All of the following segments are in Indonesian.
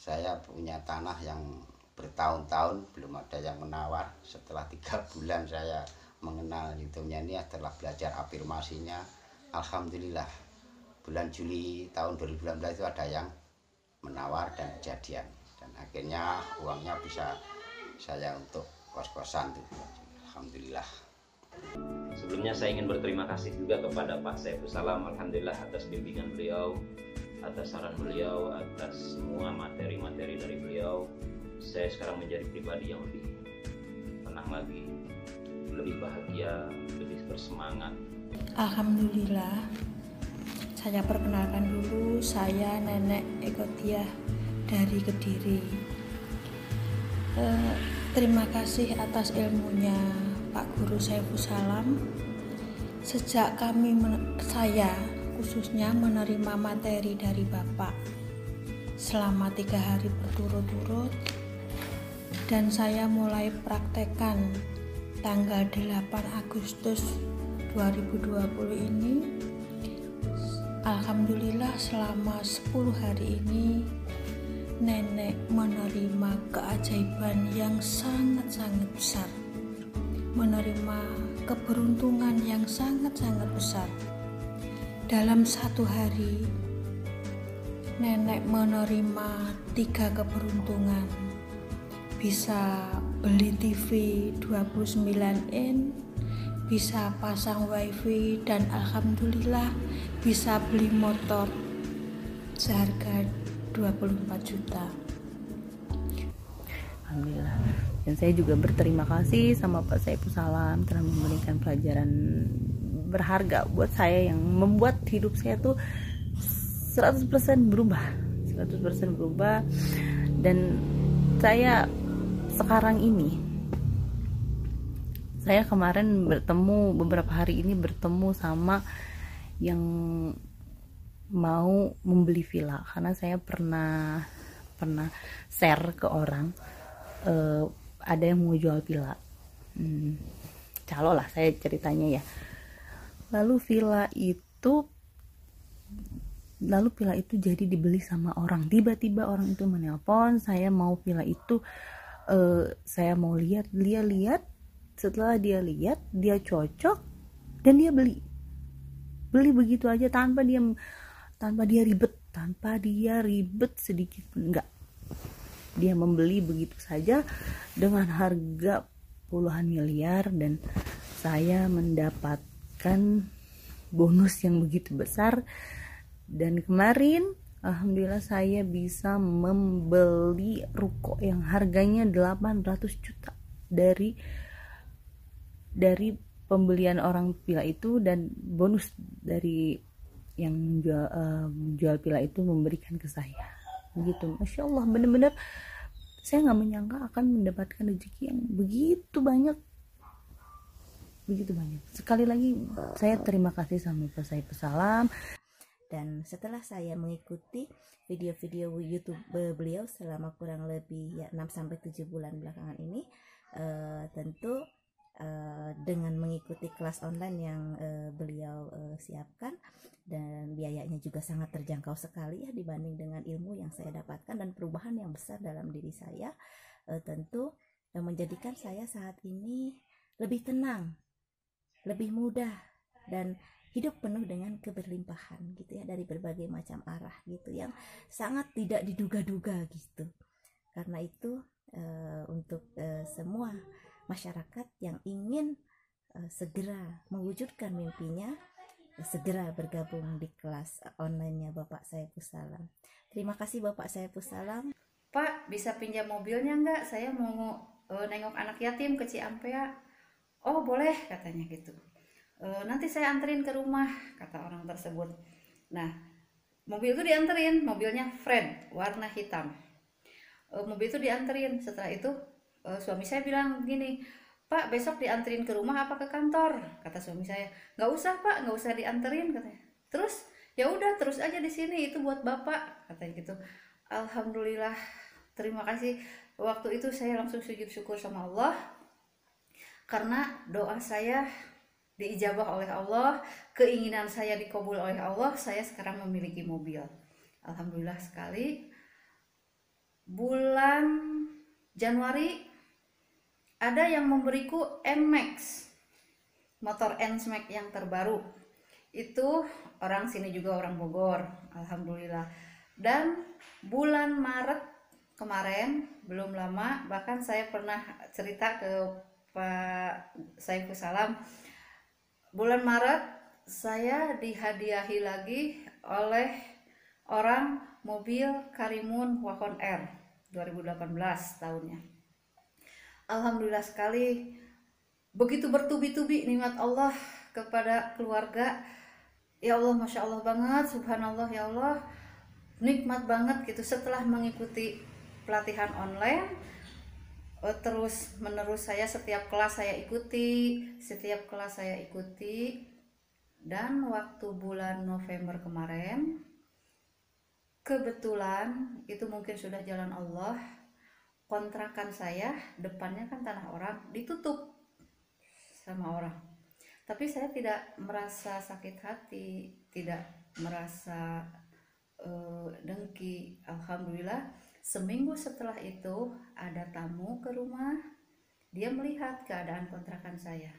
Saya punya tanah yang bertahun-tahun belum ada yang menawar. Setelah tiga bulan saya mengenal YouTube-nya ini setelah belajar afirmasinya Alhamdulillah bulan Juli tahun 2019 itu ada yang menawar dan kejadian. Dan akhirnya uangnya bisa saya untuk kos-kosan Alhamdulillah. Sebelumnya saya ingin berterima kasih juga kepada Pak Saiful Salam Alhamdulillah atas bimbingan beliau atas saran beliau atas semua materi-materi dari beliau saya sekarang menjadi pribadi yang lebih tenang lagi lebih bahagia lebih bersemangat Alhamdulillah saya perkenalkan dulu, saya Nenek Ekotiah dari Kediri. Eh, terima kasih atas ilmunya Pak Guru Saiful Salam. Sejak kami saya khususnya menerima materi dari Bapak. Selama tiga hari berturut-turut dan saya mulai praktekkan tanggal 8 Agustus 2020 ini. Alhamdulillah selama 10 hari ini nenek menerima keajaiban yang sangat-sangat besar. Menerima keberuntungan yang sangat-sangat besar dalam satu hari nenek menerima tiga keberuntungan. Bisa beli TV 29 in bisa pasang wifi dan alhamdulillah bisa beli motor seharga 24 juta. Alhamdulillah. Dan saya juga berterima kasih sama Pak Saiful Salam telah memberikan pelajaran berharga buat saya yang membuat hidup saya tuh 100% berubah 100% berubah. Dan saya sekarang ini saya kemarin bertemu beberapa hari ini bertemu sama yang mau membeli villa. Karena saya pernah pernah share ke orang uh, ada yang mau jual villa. Hmm, calo lah saya ceritanya ya lalu villa itu lalu villa itu jadi dibeli sama orang. Tiba-tiba orang itu menelpon saya mau villa itu uh, saya mau lihat. Dia lihat setelah dia lihat dia cocok dan dia beli. Beli begitu aja tanpa dia tanpa dia ribet tanpa dia ribet sedikit pun enggak. Dia membeli begitu saja dengan harga puluhan miliar dan saya mendapatkan bonus yang begitu besar. Dan kemarin Alhamdulillah saya bisa membeli ruko yang harganya 800 juta dari dari pembelian orang pila itu dan bonus dari yang jual uh, jual pila itu memberikan ke saya. Begitu. Masya Allah benar-benar saya nggak menyangka akan mendapatkan rezeki yang begitu banyak begitu banyak. Sekali lagi saya terima kasih sama Pak saya Salam dan setelah saya mengikuti video-video YouTube beliau selama kurang lebih ya 6 sampai 7 bulan belakangan ini uh, tentu uh, dengan mengikuti kelas online yang uh, beliau uh, siapkan dan biayanya juga sangat terjangkau sekali ya dibanding dengan ilmu yang saya dapatkan dan perubahan yang besar dalam diri saya uh, tentu uh, menjadikan saya saat ini lebih tenang, lebih mudah dan hidup penuh dengan keberlimpahan gitu ya dari berbagai macam arah gitu yang sangat tidak diduga-duga gitu. Karena itu uh, untuk uh, semua masyarakat yang ingin uh, segera mewujudkan mimpinya uh, segera bergabung di kelas online-nya Bapak saya Salam. Terima kasih Bapak saya Salam. Pak, bisa pinjam mobilnya nggak? Saya mau uh, nengok anak yatim ke Ciampea. Oh, boleh katanya gitu. Uh, nanti saya anterin ke rumah, kata orang tersebut. Nah, mobil itu dianterin, mobilnya Fred, warna hitam. eh, mobil itu dianterin. Setelah itu eh, suami saya bilang gini Pak besok dianterin ke rumah apa ke kantor? kata suami saya. Nggak usah Pak nggak usah dianterin katanya. Terus? Ya udah terus aja di sini itu buat bapak katanya gitu. Alhamdulillah terima kasih. Waktu itu saya langsung sujud syukur sama Allah karena doa saya diijabah oleh Allah keinginan saya dikabul oleh Allah saya sekarang memiliki mobil. Alhamdulillah sekali. Bulan Januari ada yang memberiku NMAX motor NMAX yang terbaru. Itu orang sini juga orang Bogor alhamdulillah. Dan bulan Maret kemarin belum lama bahkan saya pernah cerita ke Pak Saiful Salam bulan Maret saya dihadiahi lagi oleh orang mobil Karimun Wakon R 2018 tahunnya. Alhamdulillah sekali begitu bertubi-tubi nikmat Allah kepada keluarga. Ya Allah Masya Allah banget Subhanallah ya Allah. Nikmat banget gitu setelah mengikuti pelatihan online terus menerus saya setiap kelas saya ikuti setiap kelas saya ikuti. Dan waktu bulan November kemarin kebetulan itu mungkin sudah jalan Allah kontrakan saya depannya kan tanah orang ditutup sama orang. Tapi saya tidak merasa sakit hati tidak merasa uh, dengki. Alhamdulillah seminggu setelah itu ada tamu ke rumah. Dia melihat keadaan kontrakan saya.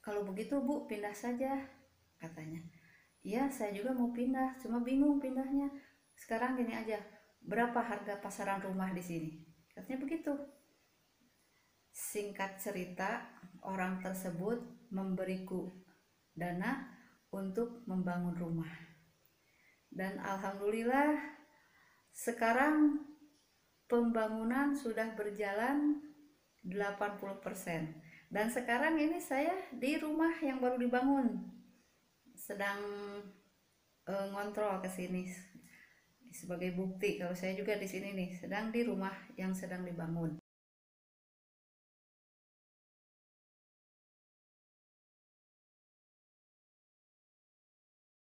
Kalau begitu bu pindah saja katanya. Iya saya juga mau pindah cuma bingung pindahnya. Sekarang gini aja berapa harga pasaran rumah di sini? Katanya begitu. Singkat cerita orang tersebut memberiku dana untuk membangun rumah. Dan alhamdulillah sekarang pembangunan sudah berjalan 80% dan sekarang ini saya di rumah yang baru dibangun. Sedang e, ngontrol ke sini. Sebagai bukti kalau saya juga di sini nih sedang di rumah yang sedang dibangun